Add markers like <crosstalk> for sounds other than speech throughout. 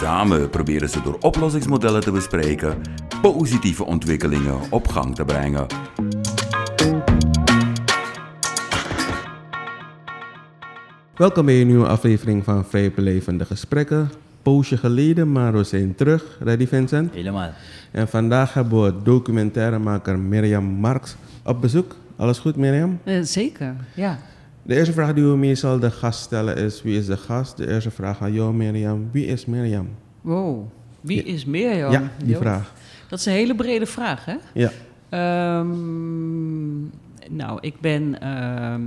Samen proberen ze door oplossingsmodellen te bespreken positieve ontwikkelingen op gang te brengen. Welkom bij een nieuwe aflevering van Belevende Gesprekken. Poosje geleden, maar we zijn terug. Ready Vincent? Helemaal. En vandaag hebben we documentairemaker Mirjam Marks op bezoek. Alles goed Mirjam? Eh, zeker, ja. De eerste vraag die we meestal de gast stellen is, wie is de gast? De eerste vraag aan jou Mirjam, wie is Mirjam? Wow, wie is Mirjam? Ja, die vraag. Dat is een hele brede vraag, hè? Ja. Ehm, nou, ik ben... ehm,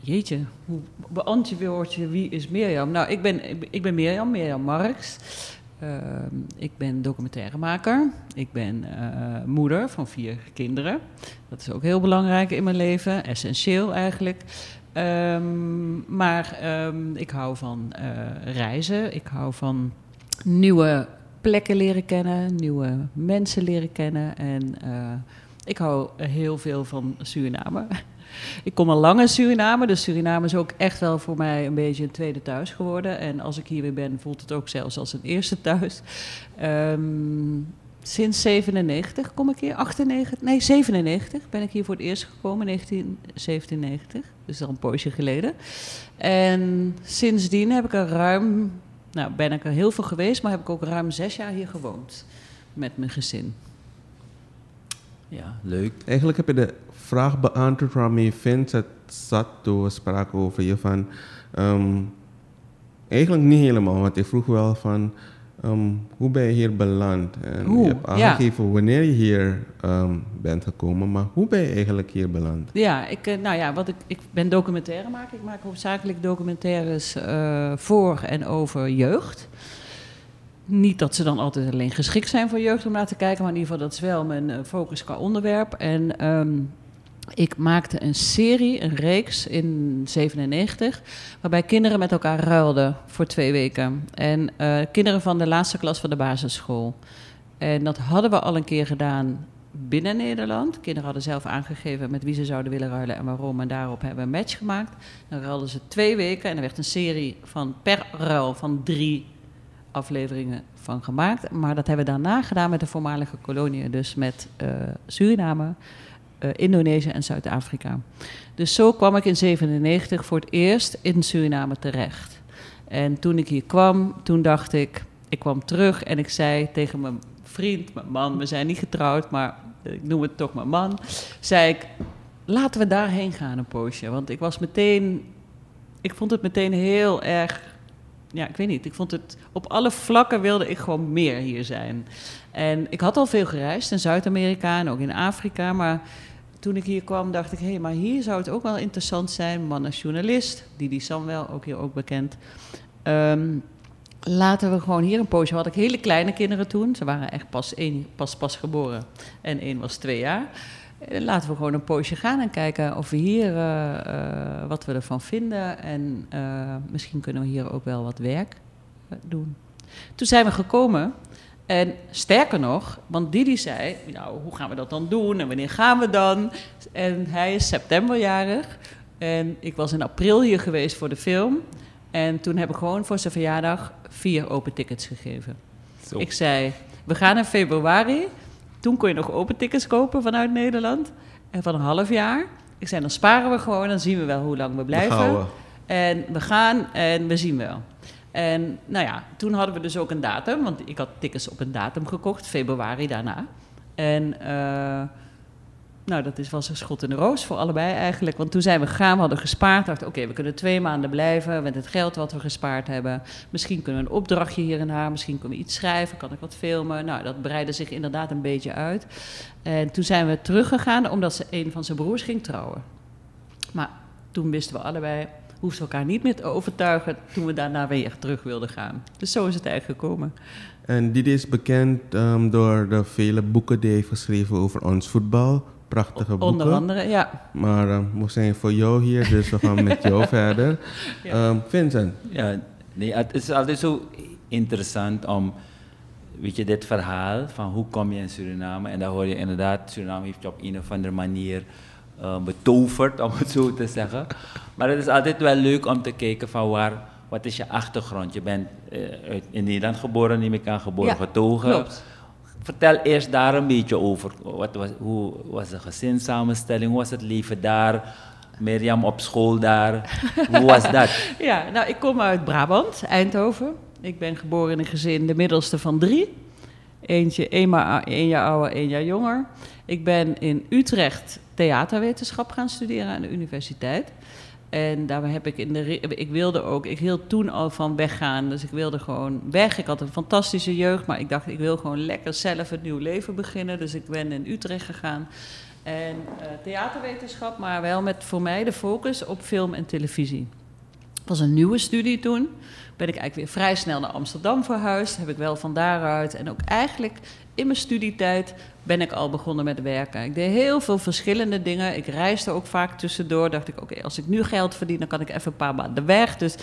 jeetje, hoe beantwoord je wie is Mirjam? Nou, ik ben, ik ben- ik ben Mirjam, Mirjam Marks. Ehm, ik ben documentairemaker. Ik ben eh, moeder van vier kinderen. Dat is ook heel belangrijk in mijn leven, essentieel eigenlijk. Ehm, maar ehm, ik hou van eh, reizen. Ik hou van nieuwe plekken leren kennen, nieuwe mensen leren kennen. En eh, ik hou heel veel van Suriname. <laughs> Ik kom al lang in Suriname, dus Suriname is ook echt wel voor mij een beetje een tweede thuis geworden. En als ik hier weer ben, voelt het ook zelfs als een eerste thuis. Ehm, sinds 97 kom ik hier, 98, nee 97 ben ik hier voor het eerst gekomen, 1997. Dus al een poosje geleden. En sindsdien heb ik er ruim, nou ben ik er heel veel geweest, maar heb ik ook ruim zes jaar hier gewoond met mijn gezin. Ja, leuk. Eigenlijk heb je de vraag beantwoord waarmee Vincent zat toen we spraken over je van... ehm, eigenlijk niet helemaal, want ik vroeg wel van... ehm, hoe ben je hier beland? En Hoe? je hebt Ja. aangegeven wanneer je hier ehm, bent gekomen, maar hoe ben je eigenlijk hier beland? Ja, ik, eh, nou ja, wat ik, ik ben documentairemaker. Ik maak hoofdzakelijk documentaires eh, voor en over jeugd. Niet dat ze dan altijd alleen geschikt zijn voor jeugd om naar te kijken, maar in ieder geval dat is wel mijn eh, focus qua onderwerp. En ik maakte een serie, een reeks in 97, waarbij kinderen met elkaar ruilden voor twee weken. En eh, kinderen van de laatste klas van de basisschool. En dat hadden we al een keer gedaan binnen Nederland. Kinderen hadden zelf aangegeven met wie ze zouden willen ruilen en waarom. En daarop hebben we een match gemaakt. Dan ruilden ze twee weken en er werd een serie van per ruil van drie afleveringen van gemaakt. Maar dat hebben we daarna gedaan met de voormalige koloniën. Dus met eh, Suriname, Indonesië en Zuid-Afrika. Dus zo kwam ik in 97 voor het eerst in Suriname terecht. En toen ik hier kwam, toen dacht ik... Ik kwam terug en ik zei tegen mijn vriend, mijn man... We zijn niet getrouwd, maar ik noem het toch mijn man. Zei ik, laten we daarheen gaan een poosje. Want ik was meteen... Ik vond het meteen heel erg ja, ik weet niet. Ik vond het op alle vlakken wilde ik gewoon meer hier zijn. En ik had al veel gereisd in Zuid-Amerika en ook in Afrika. Maar toen ik hier kwam, dacht ik: hé, hey, maar hier zou het ook wel interessant zijn. Man als journalist, Didi Samuel, ook hier ook bekend. Ehm, laten we gewoon hier een poosje. Had ik hele kleine kinderen toen. Ze waren echt pas één, pas, pas geboren. En één was twee jaar. Eh, Laten we gewoon een poosje gaan en kijken of we hier eh, eh, wat we ervan vinden. En misschien kunnen we hier ook wel wat werk doen. Toen zijn we gekomen. En sterker nog, want Didi zei, nou, hoe gaan we dat dan doen en wanneer gaan we dan? En hij is septemberjarig. En ik was in april hier geweest voor de film. En toen heb ik gewoon voor zijn verjaardag vier open tickets gegeven. Zo. Ik zei, we gaan in februari. Toen kon je nog open tickets kopen vanuit Nederland. En van een half jaar. Ik zei, dan sparen we gewoon, dan zien we wel hoe lang we blijven. we. En we gaan en we zien wel. En nou ja, toen hadden we dus ook een datum, want ik had tickets op een datum gekocht, februari daarna. En eh, nou, dat is, was een schot in de roos voor allebei eigenlijk. Want toen zijn we gegaan, we hadden gespaard. dachten, oké, we kunnen twee maanden blijven met het geld wat we gespaard hebben. Misschien kunnen we een opdrachtje hier en daar, misschien kunnen we iets schrijven, kan ik wat filmen. Nou, dat breidde zich inderdaad een beetje uit. En toen zijn we teruggegaan omdat ze een van zijn broers ging trouwen. Maar toen wisten we allebei, hoefden we elkaar niet meer te overtuigen toen we daarna weer terug wilden gaan. Dus zo is het eigenlijk gekomen. En dit is bekend ehm, door de vele boeken die hij heeft geschreven over ons voetbal. Prachtige boeken. Onder andere, ja. Maar ehm, we zijn voor jou hier, dus we gaan met jou <laughs> verder. Ja. Ehm, Vincent, Ja, nee, het is altijd zo interessant om, weet je, dit verhaal van hoe kom je in Suriname. En dan hoor je inderdaad, Suriname heeft je op een of andere manier eh, betoverd, om het zo te zeggen. Maar het is altijd wel leuk om te kijken van waar, wat is je achtergrond. Je bent eh, in Nederland geboren, neem ik aan, geboren Ja, getogen. klopt. Vertel eerst daar een beetje over. Wat was, hoe was de gezinssamenstelling? Hoe was het leven daar? Mirjam op school daar. Hoe was dat? <laughs> Ja, nou, ik kom uit Brabant, Eindhoven. Ik ben geboren in een gezin, de middelste van drie. Eentje één, één jaar ouder, één jaar jonger. Ik ben in Utrecht theaterwetenschap gaan studeren aan de universiteit. En daar heb ik in de. Ik wilde ook. Ik hield toen al van weggaan. Dus ik wilde gewoon weg. Ik had een fantastische jeugd. Maar ik dacht, ik wil gewoon lekker zelf een nieuw leven beginnen. Dus ik ben in Utrecht gegaan. En eh, theaterwetenschap, maar wel met voor mij de focus op film en televisie. Het was een nieuwe studie toen. Ben ik eigenlijk weer vrij snel naar Amsterdam verhuisd. Heb ik wel van daaruit. En ook eigenlijk in mijn studietijd ben ik al begonnen met werken. Ik deed heel veel verschillende dingen. Ik reisde ook vaak tussendoor. Dacht ik, oké, als ik nu geld verdien, dan kan ik even een paar maanden weg. Dus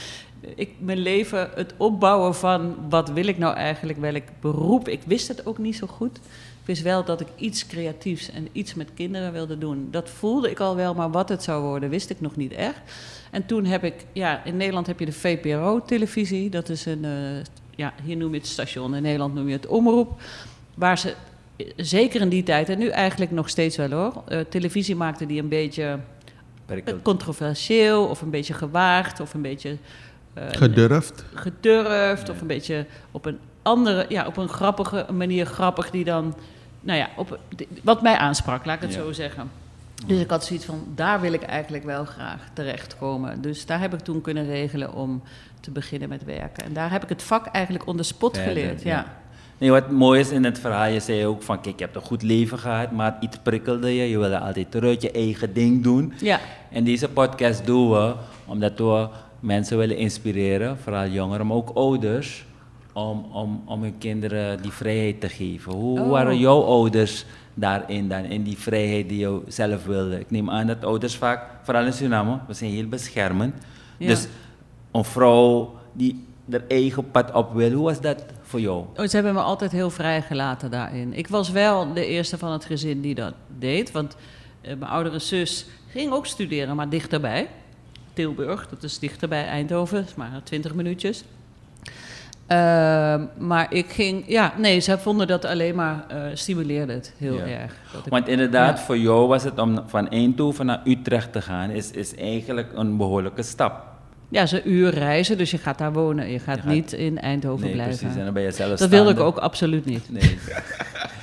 ik, mijn leven, het opbouwen van wat wil ik nou eigenlijk, welk beroep. Ik wist het ook niet zo goed. Ik wist wel dat ik iets creatiefs en iets met kinderen wilde doen. Dat voelde ik al wel, maar wat het zou worden, wist ik nog niet echt. En toen heb ik, ja, in Nederland heb je de VPRO-televisie. Dat is een, eh, ja, hier noem je het station, in Nederland noem je het omroep. Waar ze, eh, zeker in die tijd, en nu eigenlijk nog steeds wel hoor, eh, televisie maakten die een beetje Prikkeld. controversieel of een beetje gewaagd of een beetje eh, gedurfd. gedurfd of een beetje op een andere, ja, op een grappige manier grappig die dan, nou ja, op, wat mij aansprak, laat ik het Ja. zo zeggen. Dus ik had zoiets van, daar wil ik eigenlijk wel graag terechtkomen. Dus daar heb ik toen kunnen regelen om te beginnen met werken. En daar heb ik het vak eigenlijk on the spot Verder, geleerd, ja. Nee, wat mooi is in het verhaal, je zei ook van, kijk, je hebt een goed leven gehad, maar iets prikkelde je. Je wilde altijd terug je eigen ding doen. Ja, En deze podcast doen we omdat we mensen willen inspireren, vooral jongeren, maar ook ouders, om, om, om hun kinderen die vrijheid te geven. Hoe Oh. waren jouw ouders daarin dan, in die vrijheid die je zelf wilde? Ik neem aan dat ouders vaak, vooral in Suriname, we zijn heel beschermend. Ja. Dus een vrouw die haar eigen pad op wil, hoe was dat voor jou? Oh, Ze hebben me altijd heel vrij gelaten daarin. Ik was wel de eerste van het gezin die dat deed. Want eh, mijn oudere zus ging ook studeren, maar dichterbij. Tilburg, dat is dichterbij Eindhoven, maar 20 minuutjes. Ehm, maar ik ging, ja, nee, ze vonden dat alleen maar eh, stimuleerde het heel Ja. erg. Want inderdaad, Ja. voor jou was het om van Eindhoven naar Utrecht te gaan, is, is eigenlijk een behoorlijke stap. Ja, ze uur reizen, dus je gaat daar wonen. Je gaat, Je gaat- niet in Eindhoven Nee, blijven. precies. En dan ben je zelf Dat wilde ik ook absoluut niet. Nee. <laughs>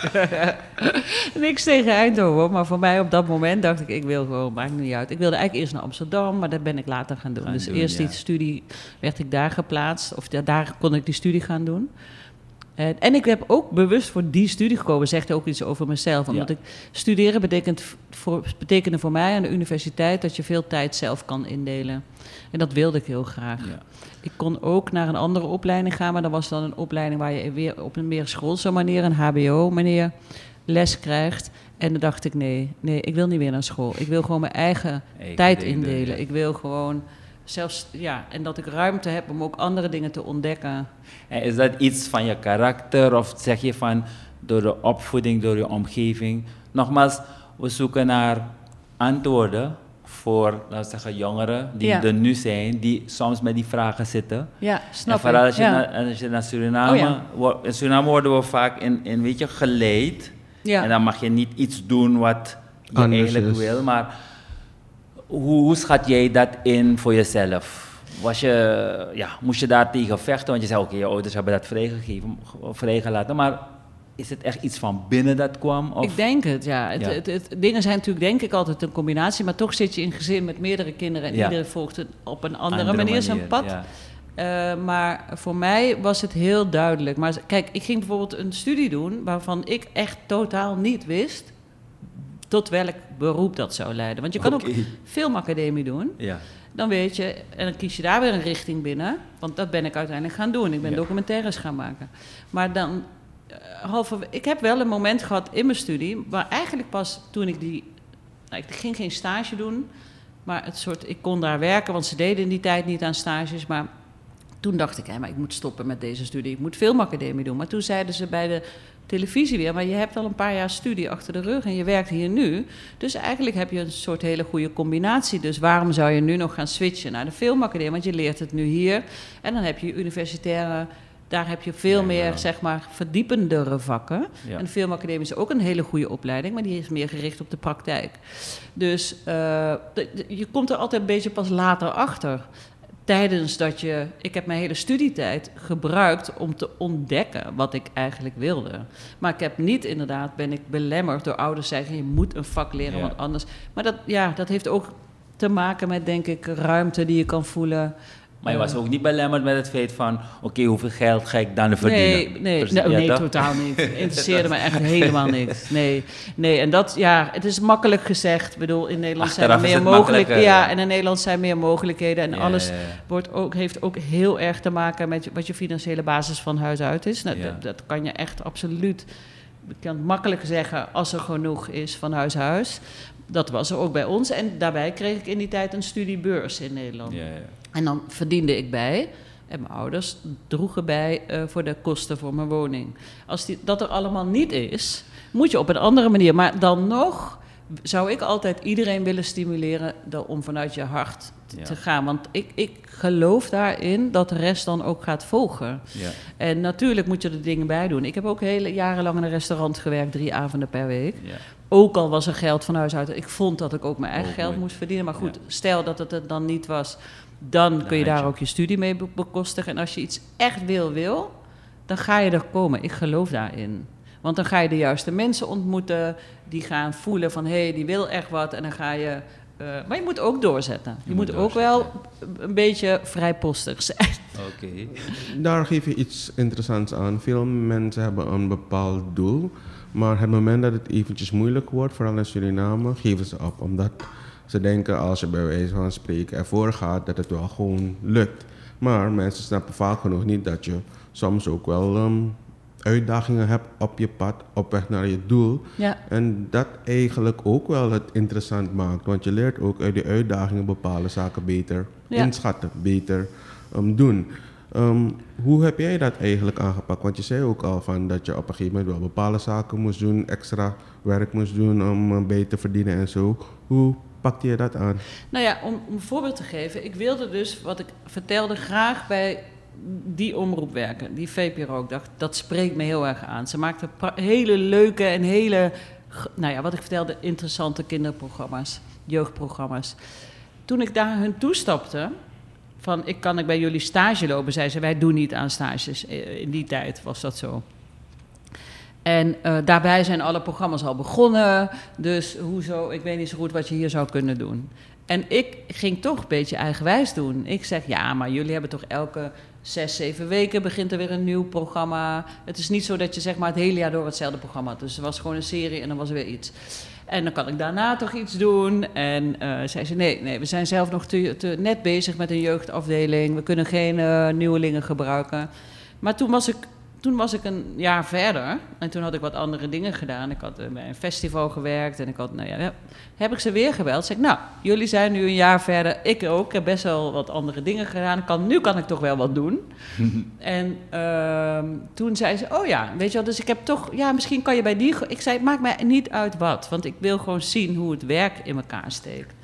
<laughs> Niks tegen Eindhoven, maar voor mij op dat moment dacht ik, ik wil gewoon, maakt niet uit. Ik wilde eigenlijk eerst naar Amsterdam, maar dat ben ik later gaan doen. Gaan dus doen, eerst ja. die studie werd ik daar geplaatst, of da- daar kon ik die studie gaan doen. En, en ik heb ook bewust voor die studie gekomen, zegt ook iets over mezelf. Omdat Ja. ik studeren betekent voor, betekende voor mij aan de universiteit dat je veel tijd zelf kan indelen. En dat wilde ik heel graag. Ja. Ik kon ook naar een andere opleiding gaan, maar dat was dan een opleiding waar je weer op een meer schoolse manier, een HBO-manier, les krijgt. En dan dacht ik, nee, nee, ik wil niet weer naar school. Ik wil gewoon mijn eigen, tijd indelen. Ik wil gewoon zelfs, ja, en dat ik ruimte heb om ook andere dingen te ontdekken. En is dat iets van je karakter of zeg je van door de opvoeding, door je omgeving? Nogmaals, we zoeken naar antwoorden voor, laten we zeggen, jongeren die Ja. er nu zijn, die soms met die vragen zitten. Ja, snap en vooral als je, ja. naar, als je naar Suriname, Oh ja. in Suriname worden we vaak in, in weet je, geleid. ja. En dan mag je niet iets doen wat je Anders eigenlijk is. wil. Maar hoe, hoe schat jij dat in voor jezelf? Was je, ja, moest je daar tegen vechten? Want je zei, oké, je ouders hebben dat vrijgegeven, vrijgelaten. Maar is het echt iets van binnen dat kwam? Of? Ik denk het, ja. Het, Ja. Het, het- dingen zijn natuurlijk denk ik altijd een combinatie, maar toch zit je in gezin met meerdere kinderen en Ja. iedereen volgt het op een andere, manier zijn pad. ja. Eh, maar voor mij was het heel duidelijk. Maar kijk, ik ging bijvoorbeeld een studie doen waarvan ik echt totaal niet wist tot welk beroep dat zou leiden. Want je kan Oké. ook filmacademie doen. Ja. Dan weet je, en dan kies je daar weer een richting binnen. Want dat ben ik uiteindelijk gaan doen. Ik ben Ja. documentaires gaan maken. Maar dan, eh, halve, ik heb wel een moment gehad in mijn studie, maar eigenlijk pas toen ik die, nou, ik ging geen stage doen, maar het soort, ik kon daar werken, want ze deden in die tijd niet aan stages. Maar toen dacht ik, hé, maar ik moet stoppen met deze studie, ik moet filmacademie doen. Maar toen zeiden ze bij de televisie weer, maar je hebt al een paar jaar studie achter de rug en je werkt hier nu. Dus eigenlijk heb je een soort hele goede combinatie. Dus waarom zou je nu nog gaan switchen naar de filmacademie? Want je leert het nu hier en dan heb je universitaire... Daar heb je veel Ja, meer, ja. zeg maar, verdiependere vakken. Ja. En de filmacademie is ook een hele goede opleiding, maar die is meer gericht op de praktijk. Dus eh, je komt er altijd een beetje pas later achter. Tijdens dat je. Ik heb mijn hele studietijd gebruikt om te ontdekken wat ik eigenlijk wilde. Maar ik heb niet inderdaad, ben ik belemmerd door ouders zeggen: je moet een vak leren, Ja. want anders. Maar dat, ja, dat heeft ook te maken met, denk ik, ruimte die je kan voelen. Maar je was ook niet belemmerd met het feit van, oké, hoeveel geld ga ik dan verdienen? Nee, nee, Precies, nee, totaal niet. <laughs> Interesseerde me echt helemaal niks. Nee, nee, en dat, ja, het is makkelijk gezegd. Ik bedoel, in Nederland zijn er meer mogelijkheden. Ja, ja. en in Nederland zijn meer mogelijkheden. En Ja, alles ja. Wordt ook, heeft ook heel erg te maken met wat je financiële basis van huis uit is. Nou, dat, dat kan je echt absoluut. Kan het makkelijk zeggen als er genoeg is van huis huis. Dat was er ook bij ons. En daarbij kreeg ik in die tijd een studiebeurs in Nederland. Ja, ja. En dan verdiende ik bij. En mijn ouders droegen bij eh, voor de kosten voor mijn woning. Als die, dat er allemaal niet is, moet je op een andere manier. Maar dan nog zou ik altijd iedereen willen stimuleren om vanuit je hart te, Ja. te gaan. Want ik, ik geloof daarin dat de rest dan ook gaat volgen. Ja. En natuurlijk moet je er dingen bij doen. Ik heb ook hele jarenlang in een restaurant gewerkt, drie avonden per week. Ja. Ook al was er geld van huis uit. Ik vond dat ik ook mijn eigen Ook geld mooi. moest verdienen. Maar goed, Ja. stel dat het het dan niet was, dan kun je daar je. ook je studie mee be- bekostigen. En als je iets echt wil, wil, dan ga je er komen. Ik geloof daarin. Want dan ga je de juiste mensen ontmoeten, die gaan voelen van hé, hey, die wil echt wat. En dan ga je. eh, maar je moet ook doorzetten. Je, Je moet, moet ook wel een beetje vrijpostig zijn. <laughs> Oké. Daar geef je iets interessants aan. Veel mensen hebben een bepaald doel, maar het moment dat het eventjes moeilijk wordt, vooral in Suriname, geven ze op. Omdat ze denken als je bij wijze van spreken ervoor gaat, dat het wel gewoon lukt. Maar mensen snappen vaak genoeg niet dat je soms ook wel ehm, uitdagingen hebt op je pad, op weg naar je doel. Ja, En dat eigenlijk ook wel het interessant maakt. Want je leert ook uit die uitdagingen bepaalde zaken beter Ja. inschatten, beter ehm, doen. Ehm, hoe heb jij dat eigenlijk aangepakt? Want je zei ook al van dat je op een gegeven moment wel bepaalde zaken moest doen, extra werk moest doen om eh, beter te verdienen en zo. Hoe pakte je dat aan? Nou ja, om, een voorbeeld te geven. Ik wilde dus, wat ik vertelde, graag bij die omroep werken. Die VPRO. Ik dacht, dat spreekt me heel erg aan. Ze maakten hele leuke en hele, nou ja, wat ik vertelde, interessante kinderprogramma's, jeugdprogramma's. Toen ik daar hun toestapte, van ik kan ik bij jullie stage lopen, zei ze, wij doen niet aan stages. Eh, In die tijd was dat zo. En eh, daarbij zijn alle programma's al begonnen. Dus hoezo, ik weet niet zo goed wat je hier zou kunnen doen. En ik ging toch een beetje eigenwijs doen. Ik zeg, ja, maar jullie hebben toch elke zes, zeven weken begint er weer een nieuw programma. Het is niet zo dat je zeg maar het hele jaar door hetzelfde programma had. Dus er was gewoon een serie en dan was er weer iets. En dan kan ik daarna toch iets doen. En eh zei ze, nee, nee, we zijn zelf nog te, net bezig met een jeugdafdeling. We kunnen geen eh, nieuwelingen gebruiken. Maar toen was ik toen was ik een jaar verder en toen had ik wat andere dingen gedaan. Ik had eh, bij een festival gewerkt en ik had, nou ja, heb ik ze weer gebeld. Zeg ik, nou, jullie zijn nu een jaar verder, ik ook. Ik heb best wel wat andere dingen gedaan. Kan, nu kan ik toch wel wat doen. <laughs> en ehm, toen zei ze, oh ja, weet je wel, dus ik heb toch, ja, misschien kan je bij die... Ik zei, maakt mij niet uit wat, want ik wil gewoon zien hoe het werk in elkaar steekt.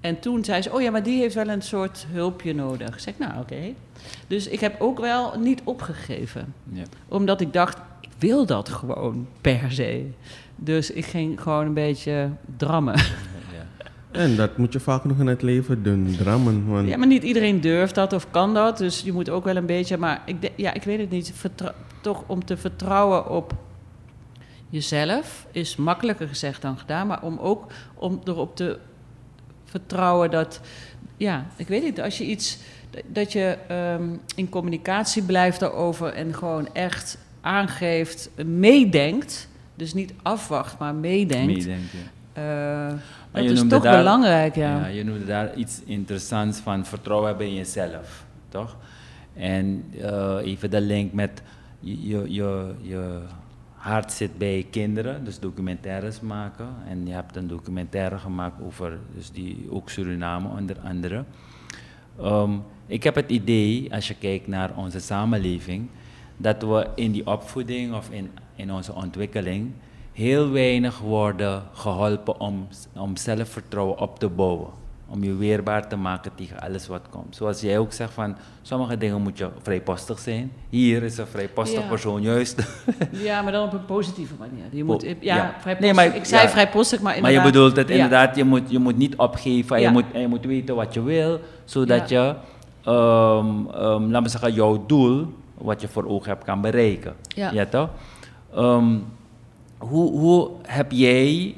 En toen zei ze, oh ja, maar die heeft wel een soort hulpje nodig. Ik zeg, nou oké. Dus ik heb ook wel niet opgegeven Ja. omdat ik dacht, ik wil dat gewoon per se. Dus ik ging gewoon een beetje drammen. Ja. En dat moet je vaak nog in het leven doen, drammen. Want Ja, maar niet iedereen durft dat of kan dat. Dus je moet ook wel een beetje... Maar ik, de- ja, ik weet het niet. Vertrou- toch om te vertrouwen op jezelf is makkelijker gezegd dan gedaan. Maar om ook om erop te vertrouwen dat... Ja, ik weet niet. Als je iets... Dat je ehm, in communicatie blijft daarover en gewoon echt aangeeft, meedenkt. Dus niet afwacht, maar meedenkt. Eh, dat is toch daar- belangrijk, ja. Ja, je noemde daar iets interessants van vertrouwen hebben in jezelf, toch? En eh, even de link met je, je, je hart zit bij kinderen, dus documentaires maken. En je hebt een documentaire gemaakt over dus die, ook Suriname onder andere. Ehm, ik heb het idee, als je kijkt naar onze samenleving, dat we in die opvoeding of in, in onze ontwikkeling heel weinig worden geholpen om, om zelfvertrouwen op te bouwen. Om je weerbaar te maken tegen alles wat komt. Zoals jij ook zegt van, sommige dingen moet je vrijpostig zijn. Hier is een vrijpostig Ja. persoon juist. <laughs> Ja, maar dan op een positieve manier. Je moet, ja, ja. vrijpostig. Nee, maar- ik zei ja. vrijpostig, maar Maar je inderdaad... bedoelt het inderdaad, je moet, je moet niet opgeven je moet, je moet weten wat je wil, zodat je, ehm ehm, laten we zeggen, jouw doel, wat je voor ogen hebt, kan bereiken. Ja. toch? Ehm, hoe, hoe heb jij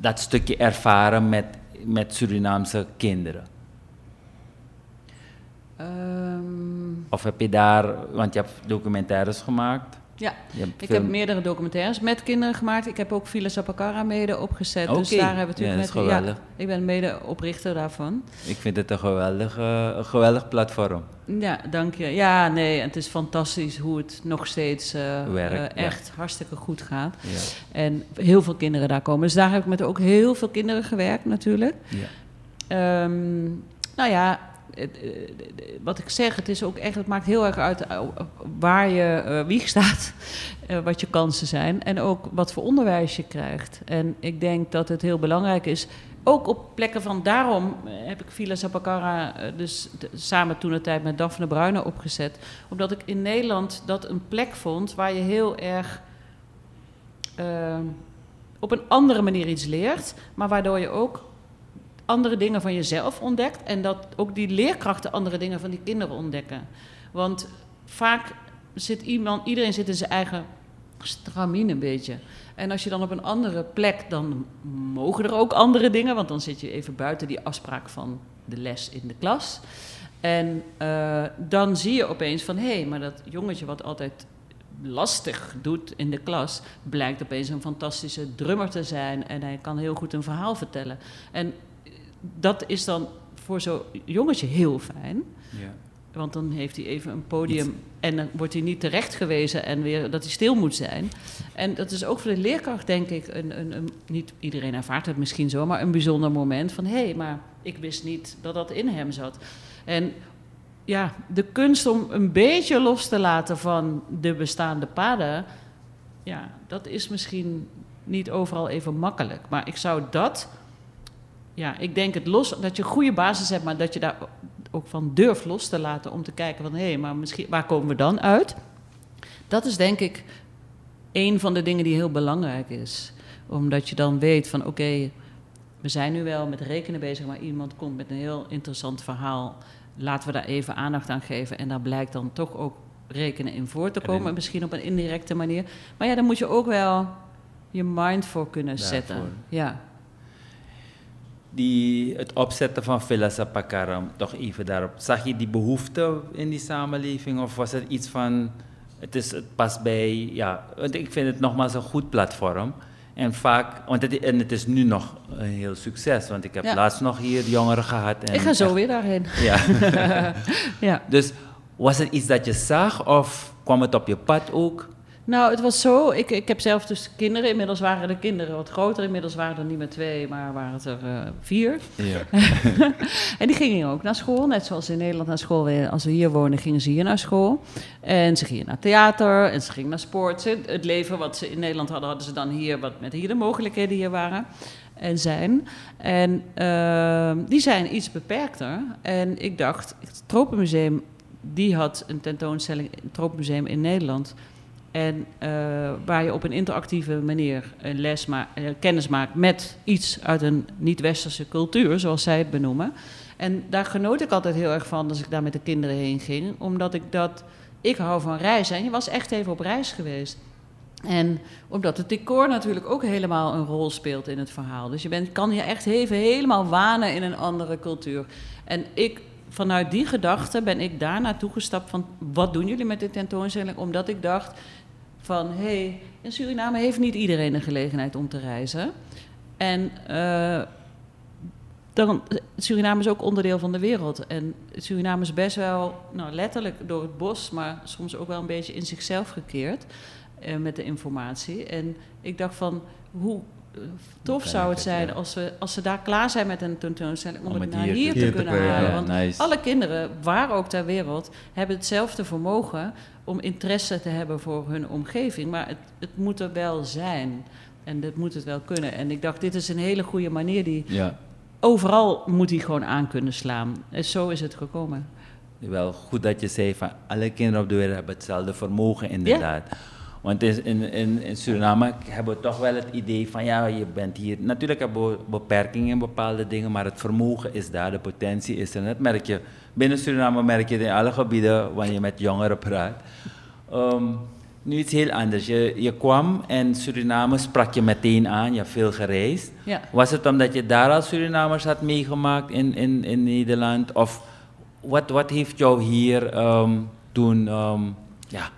dat stukje ervaren met, met Surinaamse kinderen? Ehm, Of heb je daar, want je hebt documentaires gemaakt. Ja, ik heb meerdere documentaires met kinderen gemaakt. Ik heb ook Villa Sapakara mede opgezet. Dus daar hebben we Ja, natuurlijk met... geweldig. ik ben mede oprichter daarvan. Ik vind het een geweldig, een geweldig platform. Ja, dank je. Ja, nee, het is fantastisch hoe het nog steeds eh, eh, ja. echt hartstikke goed gaat. Ja. En heel veel kinderen daar komen. Dus daar heb ik met ook heel veel kinderen gewerkt natuurlijk. Ja. Ehm, nou ja, het, eh, wat ik zeg, het is ook echt, het maakt heel erg uit eh, waar je eh, wieg staat, <laughs> wat je kansen zijn en ook wat voor onderwijs je krijgt. En ik denk dat het heel belangrijk is, ook op plekken van daarom heb ik Villa Zapakara dus samen toen de tijd met Daphne Bruyne opgezet, omdat ik in Nederland dat een plek vond waar je heel erg op een andere manier iets leert, maar waardoor je ook andere dingen van jezelf ontdekt en dat ook die leerkrachten andere dingen van die kinderen ontdekken. Want vaak zit iemand, iedereen zit in zijn eigen stramien een beetje. En als je dan op een andere plek, dan mogen er ook andere dingen, want dan zit je even buiten die afspraak van de les in de klas. En eh, dan zie je opeens van, hé, hey, maar dat jongetje wat altijd lastig doet in de klas, blijkt opeens een fantastische drummer te zijn en hij kan heel goed een verhaal vertellen. En dat is dan voor zo'n jongetje heel fijn. Ja. Want dan heeft hij even een podium en dan wordt hij niet terecht gewezen en weer dat hij stil moet zijn. En dat is ook voor de leerkracht, denk ik, een, een, een, niet iedereen ervaart het misschien zo, maar een bijzonder moment van hé, hey, maar ik wist niet dat dat in hem zat. En ja, de kunst om een beetje los te laten van de bestaande paden, ja, dat is misschien niet overal even makkelijk. Maar ik zou dat, ja, ik denk het los, dat je een goede basis hebt, maar dat je daar ook van durft los te laten om te kijken van hé, hey, maar misschien, waar komen we dan uit? Dat is denk ik een van de dingen die heel belangrijk is. Omdat je dan weet van oké, we zijn nu wel met rekenen bezig, maar iemand komt met een heel interessant verhaal. Laten we daar even aandacht aan geven. En daar blijkt dan toch ook rekenen in voor te En komen. Misschien op een indirecte manier. Maar ja, dan moet je ook wel je mind voor kunnen zetten. Ja. Die, het opzetten van Villa Sapakaram, toch even daarop. Zag je die behoefte in die samenleving? Of was het iets van, het, is, het past bij, ja, want ik vind het nogmaals een goed platform. En vaak, want het, en het is nu nog een heel succes. Want ik heb Ja. laatst nog hier jongeren gehad. En Ik ga zo echt- weer daarheen. Ja. <laughs> Ja. dus was het iets dat je zag of kwam het op je pad ook? Nou, het was zo. Ik, ik heb zelf dus kinderen. Inmiddels waren de kinderen wat groter. Inmiddels waren er niet meer twee, maar waren het er eh, vier. Ja. <laughs> En die gingen ook naar school. Net zoals in Nederland naar school. Als we hier wonen, gingen ze hier naar school. En ze gingen naar theater en ze gingen naar sport. Het leven wat ze in Nederland hadden, hadden ze dan hier. Wat met hier de mogelijkheden hier waren en zijn. En ehm, die zijn iets beperkter. En ik dacht, het Tropenmuseum, die had een tentoonstelling, het Tropenmuseum in Nederland. En eh, waar je op een interactieve manier een les eh, kennis maakt met iets uit een niet-westerse cultuur, zoals zij het benoemen. En daar genoot ik altijd heel erg van als ik daar met de kinderen heen ging, omdat ik dat. Ik hou van reizen en je was echt even op reis geweest. En omdat het decor natuurlijk ook helemaal een rol speelt in het verhaal. Dus je bent, kan je echt even helemaal wanen in een andere cultuur. En ik, vanuit die gedachte ben ik daar naartoe gestapt van... wat doen jullie met dit tentoonstelling? Omdat ik dacht, van hey, in Suriname heeft niet iedereen de gelegenheid om te reizen. En uh, dan, Suriname is ook onderdeel van de wereld. En Suriname is best wel, nou, letterlijk door het bos, maar soms ook wel een beetje in zichzelf gekeerd uh, met de informatie. En ik dacht van, hoe tof zou het zijn als, we, als ze daar klaar zijn met een tentoonstelling om, om het naar hier, hier, te, hier kunnen te halen. Want nice. alle kinderen, waar ook ter wereld, hebben hetzelfde vermogen om interesse te hebben voor hun omgeving. Maar het, het moet er wel zijn. En dat moet het wel kunnen. En ik dacht, dit is een hele goede manier die... Ja. Overal moet hij gewoon aan kunnen slaan. En zo is het gekomen. Wel goed dat je zei van alle kinderen op de wereld hebben hetzelfde vermogen inderdaad. Ja. Want in, in, in Suriname hebben we toch wel het idee van ja, je bent hier. Natuurlijk hebben we beperkingen in bepaalde dingen, maar het vermogen is daar, de potentie is er. En dat merk je. Binnen Suriname merk je het in alle gebieden wanneer je met jongeren praat. Um, nu iets heel anders. Je, je kwam en Suriname sprak je meteen aan, je hebt veel gereisd. Ja. Was het omdat je daar al Surinamers had meegemaakt in, in, in Nederland? Of wat, wat heeft jou hier um, toen, um, ja,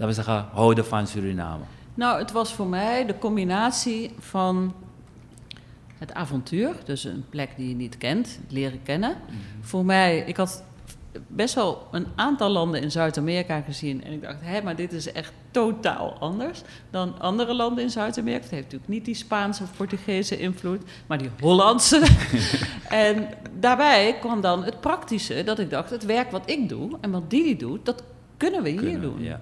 laten we zeggen, houden van Suriname? Nou, het was voor mij de combinatie van het avontuur, dus een plek die je niet kent, leren kennen. Mhm. Voor mij, ik had best wel een aantal landen in Zuid-Amerika gezien. En ik dacht, hé, maar dit is echt totaal anders dan andere landen in Zuid-Amerika. Het heeft natuurlijk niet die Spaanse of Portugese invloed, maar die Hollandse. <laughs> en daarbij kwam dan het praktische, dat ik dacht, het werk wat ik doe en wat Didi doet, dat kunnen we hier doen. Ja.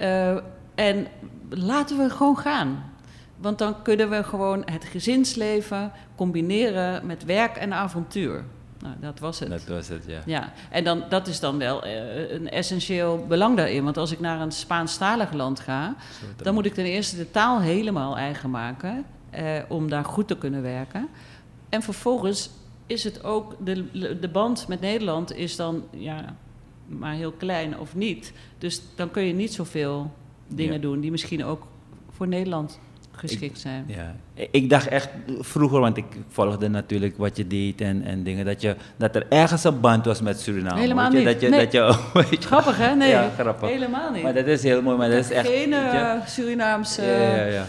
Uh, en laten we gewoon gaan. Want dan kunnen we gewoon het gezinsleven combineren met werk en avontuur. Nou, dat was het. Dat was het, ja. ja. En dan, dat is dan wel uh, een essentieel belang daarin. Want als ik naar een Spaanstalig land ga, dan moet ik ten eerste de taal helemaal eigen maken. Uh, om daar goed te kunnen werken. En vervolgens is het ook, de, de band met Nederland is dan ja, maar heel klein of niet. Dus dan kun je niet zoveel dingen ja. doen die misschien ook voor Nederland geschikt zijn. ja, ik dacht echt vroeger, want ik volgde natuurlijk wat je deed en, en dingen, dat, je, dat er ergens een band was met Suriname. Helemaal niet. Dat je, nee. dat <laughs> je, grappig hè? Nee, ja, grappig. helemaal niet. Maar dat is heel mooi, maar dat is echt... Geen uh, Surinaamse... Ja, ja, ja.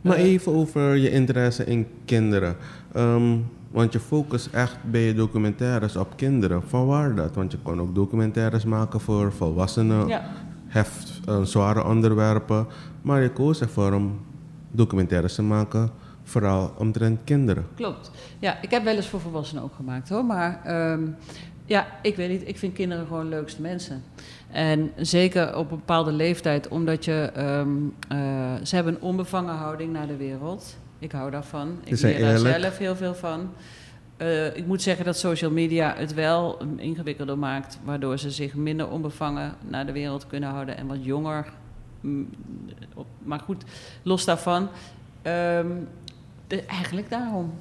Maar even over je interesse in kinderen. Um, want je focus echt bij je documentaires op kinderen. Van waar dat? Want je kon ook documentaires maken voor volwassenen. Ja. Heft, uh, zware onderwerpen. Maar je koos ervoor om documentaires te maken, vooral omtrent kinderen. Klopt. Ja, ik heb wel eens voor volwassenen ook gemaakt hoor. Maar um, ja, ik weet niet, ik vind kinderen gewoon leukste mensen. En zeker op een bepaalde leeftijd, omdat je, um, uh, ze hebben een onbevangen houding naar de wereld. Ik hou daarvan. Ik leer daar zelf heel veel van. Uh, ik moet zeggen dat social media het wel ingewikkelder maakt, waardoor ze zich minder onbevangen naar de wereld kunnen houden en wat jonger maar goed, los daarvan. Um, de, eigenlijk daarom.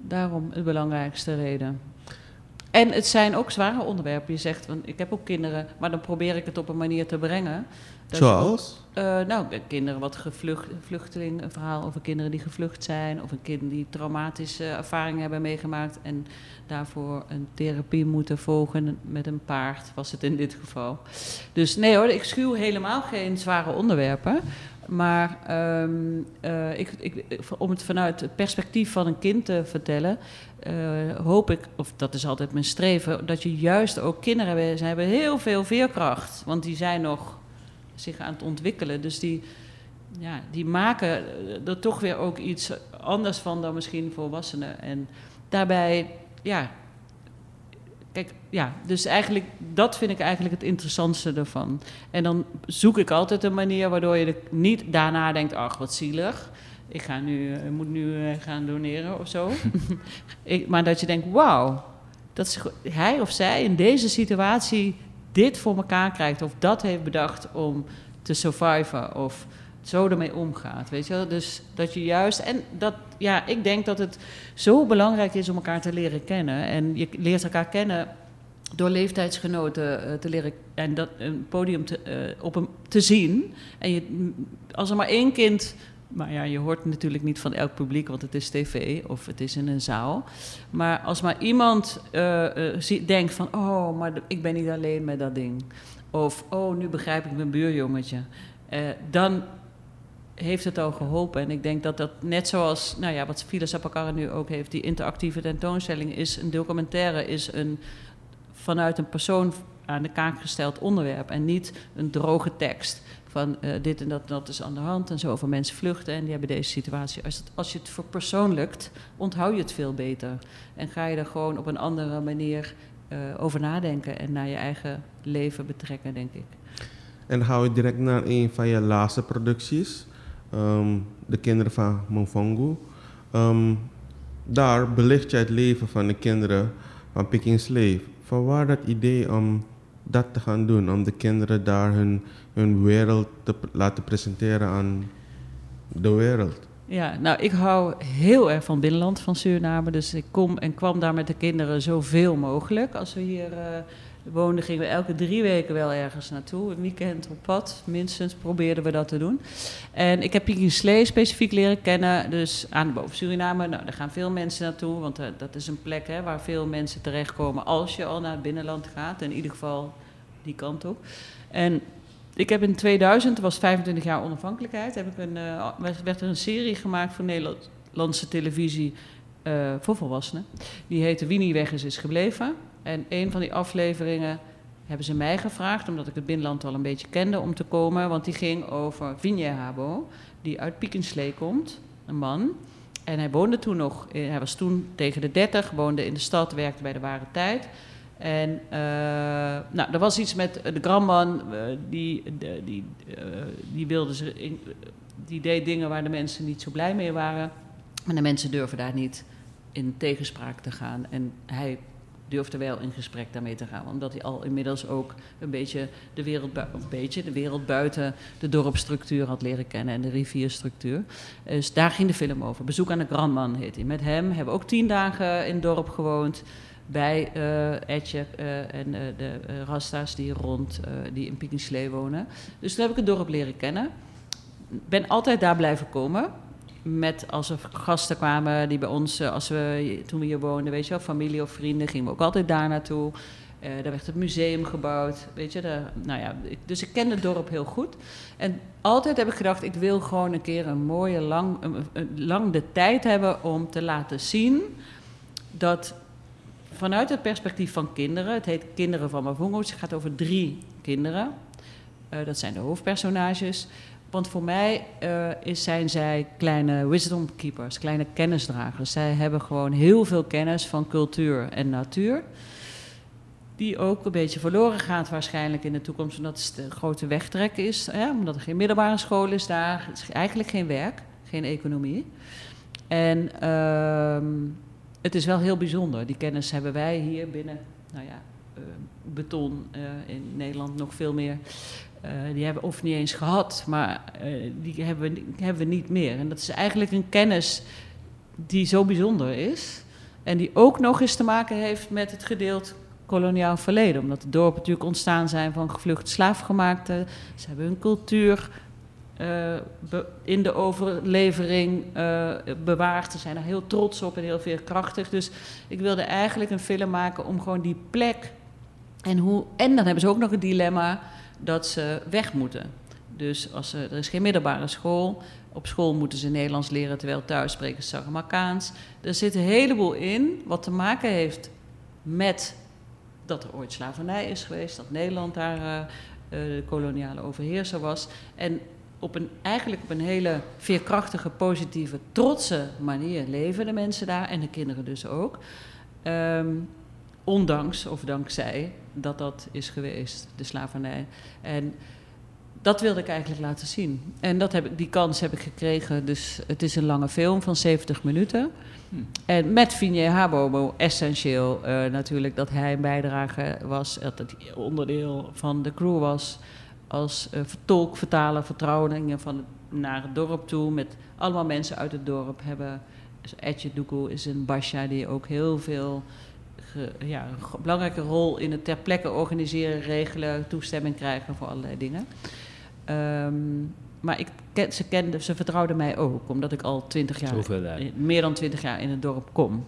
Daarom de belangrijkste reden. En het zijn ook zware onderwerpen. Je zegt, van, ik heb ook kinderen, maar dan probeer ik het op een manier te brengen. Zoals? uh, nou, kinderen wat gevlucht, vluchteling, een verhaal over kinderen die gevlucht zijn, of een kind die traumatische ervaringen hebben meegemaakt en daarvoor een therapie moeten volgen met een paard, was het in dit geval. Dus nee hoor, ik schuw helemaal geen zware onderwerpen. Maar um, uh, ik, ik, om het vanuit het perspectief van een kind te vertellen, uh, hoop ik, of dat is altijd mijn streven, dat je juist ook kinderen hebben. Ze hebben heel veel veerkracht, want die zijn nog zich aan het ontwikkelen. Dus die, ja, die maken er toch weer ook iets anders van dan misschien volwassenen. En daarbij, ja, kijk, ja, dus eigenlijk, dat vind ik eigenlijk het interessantste ervan. En dan zoek ik altijd een manier waardoor je er niet daarna denkt, ach, wat zielig. Ik ga nu, ik moet nu eh, gaan doneren of zo. <laughs> ik, maar dat je denkt, wauw, dat is, hij of zij in deze situatie dit voor elkaar krijgt of dat heeft bedacht om te surviven of zo ermee omgaat, weet je wel? Dus dat je juist en dat ja, ik denk dat het zo belangrijk is om elkaar te leren kennen en je leert elkaar kennen door leeftijdsgenoten uh, te leren en dat een podium te, uh, op een, te zien. En je, als er maar één kind maar ja, je hoort natuurlijk niet van elk publiek, want het is tv of het is in een zaal. Maar als maar iemand uh, denkt van, oh, maar ik ben niet alleen met dat ding. Of, oh, nu begrijp ik mijn buurjongetje. eh, dan heeft het al geholpen. En ik denk dat dat net zoals, nou ja, wat Phyllis Sapakara nu ook heeft, die interactieve tentoonstelling is een documentaire, is een vanuit een persoon aan de kaak gesteld onderwerp en niet een droge tekst van uh, dit en dat, dat is aan de hand en zoveel mensen vluchten en die hebben deze situatie. Als, het, als je het verpersoonlijkt, onthoud je het veel beter en ga je er gewoon op een andere manier uh, over nadenken en naar je eigen leven betrekken, denk ik. En hou je direct naar een van je laatste producties, um, De Kinderen van Monfongo. Um, daar belicht je het leven van de kinderen van Picking Slave. Van waar dat idee om dat te gaan doen, om de kinderen daar hun, hun wereld te laten presenteren aan de wereld? Ja, nou, ik hou heel erg van binnenland van Suriname. Dus ik kom en kwam daar met de kinderen zoveel mogelijk. Als we hier uh, woonden, gingen we elke drie weken wel ergens naartoe. Een weekend op pad, minstens probeerden we dat te doen. En ik heb Piki Slee specifiek leren kennen. Dus aan de boven Suriname, nou, daar gaan veel mensen naartoe. Want uh, dat is een plek hè, waar veel mensen terechtkomen als je al naar het binnenland gaat. In ieder geval die kant op. En ik heb in 2000, was 25 jaar onafhankelijkheid, heb ik een, uh, werd er een serie gemaakt voor Nederlandse televisie uh, voor volwassenen. Die heette Wie niet weg is, is gebleven. En een van die afleveringen hebben ze mij gevraagd, omdat ik het binnenland al een beetje kende, om te komen. Want die ging over Vinje Habo, die uit Piekenslee komt, een man. En hij woonde toen nog, hij was toen tegen de 30, woonde in de stad, werkte bij de Ware Tijd. En uh, nou, er was iets met de Gramman, uh, die, die, die, wilde ze in, die deed dingen waar de mensen niet zo blij mee waren. En de mensen durven daar niet in tegenspraak te gaan. En hij durfde wel in gesprek daarmee te gaan. Omdat hij al inmiddels ook een beetje de wereld, een beetje de wereld buiten de dorpsstructuur had leren kennen en de rivierstructuur. Dus daar ging de film over. Bezoek aan de Grandman heet hij. Met hem hebben we ook tien dagen in het dorp gewoond bij uh, Etje uh, en uh, de Rasta's die rond, die in Piekingslee wonen. Dus toen heb ik het dorp leren kennen. Ben altijd daar blijven komen. Met als er gasten kwamen die bij ons, als we, toen we hier woonden, weet je wel, familie of vrienden, gingen we ook altijd daar naartoe. daar werd het museum gebouwd, weet je. De, nou ja, dus ik ken het dorp heel goed. En altijd heb ik gedacht, ik wil gewoon een keer een mooie, lang, een, lang de tijd hebben om te laten zien dat vanuit het perspectief van kinderen, het heet Kinderen van Mavungo's, het gaat over drie kinderen. Uh, dat zijn de hoofdpersonages. Want voor mij uh, is, zijn zij kleine wisdom keepers, kleine kennisdragers. Zij hebben gewoon heel veel kennis van cultuur en natuur. Die ook een beetje verloren gaat waarschijnlijk in de toekomst, omdat het de grote wegtrek is. Omdat er geen middelbare school is daar, is eigenlijk geen werk, geen economie. En uh, het is wel heel bijzonder. Die kennis hebben wij hier binnen, nou ja, uh, beton uh, in Nederland nog veel meer. Uh, die hebben of niet eens gehad, maar die hebben hebben we niet meer. En dat is eigenlijk een kennis die zo bijzonder is. En die ook nog eens te maken heeft met het gedeeld koloniaal verleden. Omdat de dorpen natuurlijk ontstaan zijn van gevlucht slaafgemaakten. Ze hebben hun cultuur uh, in de overlevering bewaard. Ze zijn er heel trots op en heel veerkrachtig. Dus ik wilde eigenlijk een film maken om gewoon die plek. En, hoe, en dan hebben ze ook nog een dilemma dat ze weg moeten. Dus als ze, er is geen middelbare school. Op school moeten ze Nederlands leren, terwijl thuis spreken ze Saramakaans. Er zit een heleboel in wat te maken heeft met dat er ooit slavernij is geweest, dat Nederland daar uh, de koloniale overheerser was. En op een, eigenlijk op een hele veerkrachtige, positieve, trotse manier leven de mensen daar en de kinderen dus ook. Um, ondanks of dankzij dat dat is geweest, de slavernij. En dat wilde ik eigenlijk laten zien. En dat heb ik, die kans heb ik gekregen. Dus het is een lange film van 70 minuten. Hm. En met Vinje Habobo essentieel uh, natuurlijk dat hij een bijdrage was, dat het onderdeel van de crew was als uh, tolk, vertaler, vertrouwelingen van het, naar het dorp toe. Met allemaal mensen uit het dorp hebben. Dus Etje Doekoe is een Basja die ook heel veel. Ge, ja, een belangrijke rol in het ter plekke organiseren, regelen, toestemming krijgen voor allerlei dingen. Um, maar ik ken, ze, kende, ze vertrouwde mij ook, omdat ik al twintig jaar, meer dan twintig jaar in het dorp kom.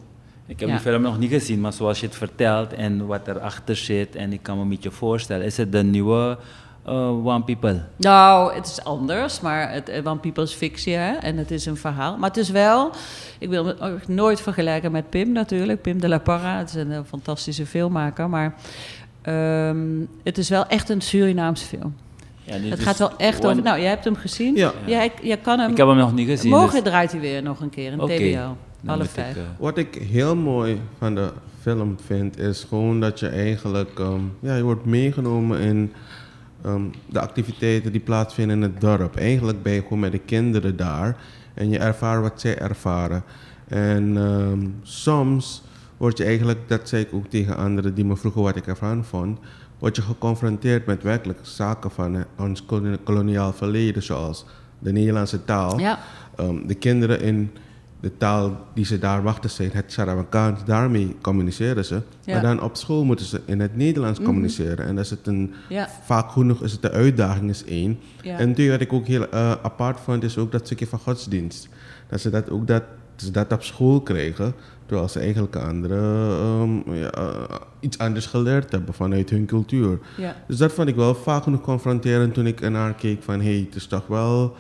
Ik heb ja. die film nog niet gezien, maar zoals je het vertelt en wat erachter zit, en ik kan me een beetje voorstellen, is het de nieuwe uh, One People? Nou, het is anders, maar het, eh, One People is fictie hè? en het is een verhaal. Maar het is wel, ik wil het ook nooit vergelijken met Pim natuurlijk, Pim de la Parra. Het is een, eh, fantastische filmmaker, maar ehm, het is wel echt een Surinaamse film. Ja, het gaat wel echt over. Nou, jij hebt hem gezien. Ja. Jij, jij kan hem. Ik heb hem nog niet gezien. Morgen dus- draait hij weer nog een keer in okay. TBL. Half vijf. Wat ik heel mooi van de film vind, is gewoon dat je eigenlijk, um, ja, je wordt meegenomen in um, de activiteiten die plaatsvinden in het dorp. Eigenlijk ben je gewoon met de kinderen daar en je ervaart wat zij ervaren. En um, soms word je eigenlijk, dat zei ik ook tegen anderen die me vroegen wat ik ervan vond, word je geconfronteerd met werkelijk zaken van ons koloniaal verleden, zoals de Nederlandse taal. Ja. de kinderen in de taal die ze daar wachten zijn, het Sarawakaans, daarmee communiceren ze. Maar dan op school moeten ze in het Nederlands mhm. communiceren. En dat is het een, vaak genoeg is het de uitdaging is één. En twee wat ik ook heel uh, apart vond, is ook dat stukje van godsdienst. Dat ze dat ook dat, ze dat op school krijgen, terwijl ze eigenlijk andere, um, ja, uh, iets anders geleerd hebben vanuit hun cultuur. Dus dat vond ik wel vaak genoeg confronterend toen ik ernaar keek van hé, hey, het is toch wel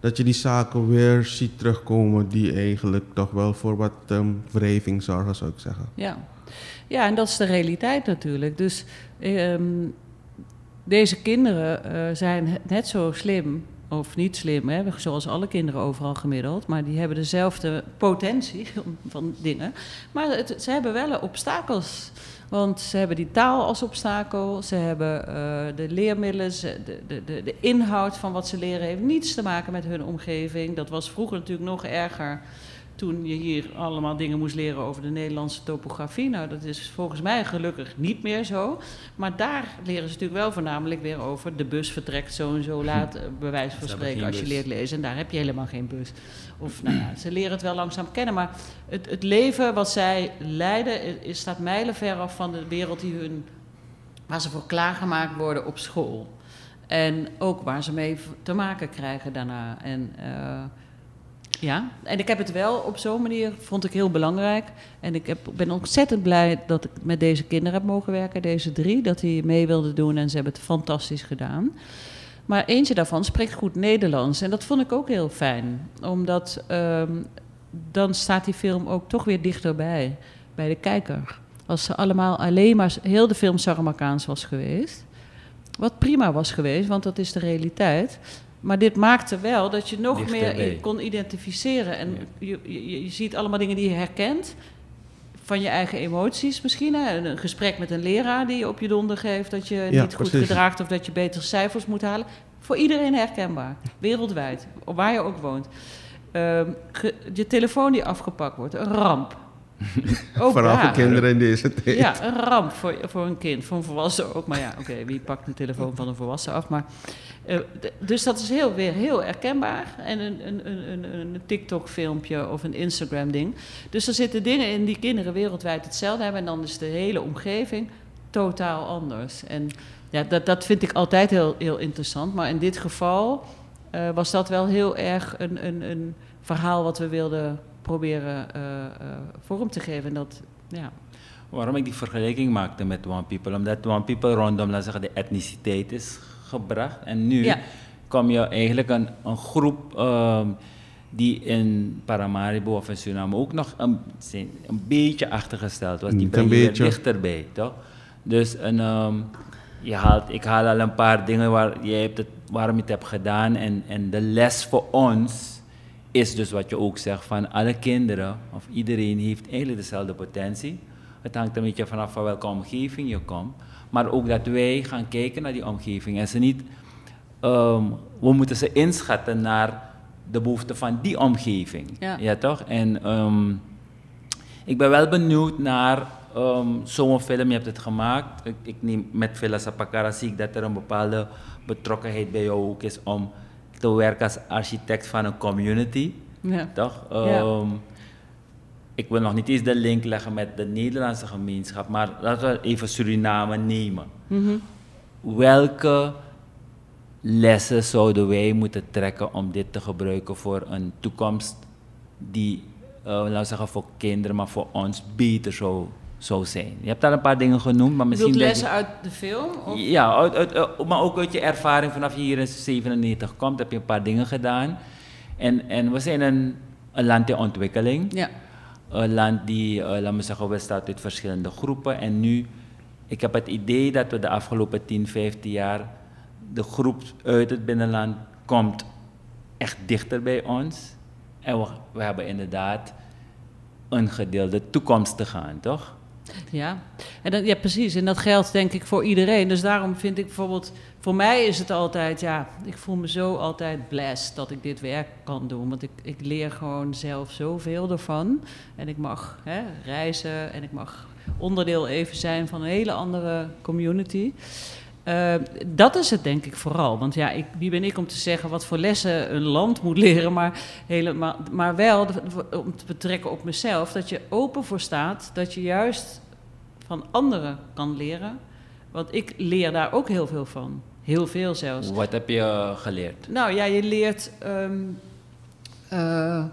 dat je die zaken weer ziet terugkomen die eigenlijk toch wel voor wat um, wrijving zorgen, zou ik zeggen. Ja. ja, en dat is de realiteit natuurlijk. Dus ehm, deze kinderen uh, zijn net zo slim, of niet slim, hè, zoals alle kinderen overal gemiddeld, maar die hebben dezelfde potentie <laughs> van dingen. Maar ze hebben wel obstakels. Want ze hebben die taal als obstakel, ze hebben uh, de leermiddelen, de, de, de, de, inhoud van wat ze leren heeft niets te maken met hun omgeving. Dat was vroeger natuurlijk nog erger toen je hier allemaal dingen moest leren over de Nederlandse topografie. Nou, dat is volgens mij gelukkig niet meer zo. Maar daar leren ze natuurlijk wel voornamelijk weer over. De bus vertrekt zo en zo laat, eh, bij wijze van spreken, als je leert lezen. En daar heb je helemaal geen bus. Of nou ja, ze leren het wel langzaam kennen. Maar het, het leven wat zij leiden, is, staat mijlenver af van de wereld die hun, waar ze voor klaargemaakt worden op school. En ook waar ze mee te maken krijgen daarna. En... Uh, ja, en ik heb het wel op zo'n manier, vond ik heel belangrijk. En ik heb, ben ontzettend blij dat ik met deze kinderen heb mogen werken, deze drie. Dat die mee wilden doen en ze hebben het fantastisch gedaan. Maar eentje daarvan spreekt goed Nederlands. En dat vond ik ook heel fijn. Omdat ehm, dan staat die film ook toch weer dichterbij, bij de kijker. Als ze allemaal alleen maar heel de film Saramakaans was geweest. Wat prima was geweest, want dat is de realiteit. Maar dit maakte wel dat je nog meer kon identificeren. En je, je, je, ziet allemaal dingen die je herkent. Van je eigen emoties misschien. Hè? Een gesprek met een leraar die je op je donder geeft dat je niet goed gedraagt of dat je betere cijfers moet halen. Voor iedereen herkenbaar. Wereldwijd. Waar je ook woont. Ehm, je telefoon die afgepakt wordt. Een ramp. <laughs> Vooral voor kinderen in deze tijd. Ja, een ramp voor, voor een kind, voor een volwassen ook. Maar ja, oké, wie pakt de telefoon van een volwassen af? Maar, uh, dus dat is heel, weer heel herkenbaar. En een, een, een, een TikTok-filmpje of een Instagram-ding. Dus er zitten dingen in die kinderen wereldwijd hetzelfde hebben. En dan is de hele omgeving totaal anders. En ja, dat, dat vind ik altijd heel, heel interessant. Maar in dit geval uh, was dat wel heel erg een, een, een verhaal wat we wilden proberen uh, vorm te geven. Dat, ja. Waarom ik die vergelijking maakte met One People? Omdat One People rondom laten zeggen, de etniciteit is gebracht. En nu kom je eigenlijk een, een groep um, die in Paramaribo of in Suriname ook nog een, een beetje achtergesteld was. Die brengt je dichterbij, toch? Dus een, um, je haalt, ik haal al een paar dingen waar, je hebt het, waarom je het hebt gedaan. En, en de les voor ons is dus wat je ook zegt van alle kinderen of iedereen heeft eigenlijk dezelfde potentie. Het hangt een beetje vanaf van welke omgeving je komt. Maar ook dat wij gaan kijken naar die omgeving. En ze niet, ehm, we moeten ze inschatten naar de behoeften van die omgeving. Ja, toch? En ehm, ik ben wel benieuwd naar um, zo'n film. Je hebt het gemaakt. Ik, ik neem met Villa Sapakara zie ik dat er een bepaalde betrokkenheid bij jou ook is om te werken als architect van een community. Ja. Toch? Ehm, ik wil nog niet eens de link leggen met de Nederlandse gemeenschap, maar laten we even Suriname nemen. Mhm. Welke lessen zouden wij moeten trekken om dit te gebruiken voor een toekomst die, uh, laten we zeggen, voor kinderen, maar voor ons beter zou zou zijn. Je hebt daar een paar dingen genoemd, maar misschien... je- lessen uit de film? Of? Ja, uit, uit- uit- maar ook uit je ervaring vanaf je hier in 97 komt, heb je een paar dingen gedaan. En, en we zijn een, een land in ontwikkeling. Ja. Een land die, eh, laten we zeggen, bestaat uit verschillende groepen. En nu, ik heb het idee dat we de afgelopen 10, 15 jaar, de groep uit het binnenland komt echt dichter bij ons. En we, we hebben inderdaad een gedeelde toekomst te gaan, toch? Ja, en ja, precies. En dat geldt denk ik voor iedereen. Dus daarom vind ik bijvoorbeeld, voor mij is het altijd, ja, ik voel me zo altijd blessed dat ik dit werk kan doen. Want ik, ik leer gewoon zelf zoveel ervan. En ik mag hè, reizen en ik mag onderdeel even zijn van een hele andere community. Eh, dat is het denk ik vooral. Want ja, ik, wie ben ik om te zeggen wat voor lessen een land moet <laughs> leren, maar, helemaal, maar wel om te betrekken op mezelf, dat je open voor staat, dat je juist van anderen kan leren. Want ik leer daar ook heel veel van. Heel veel zelfs. Wat heb je geleerd? Nou ja, je leert ehm, eh,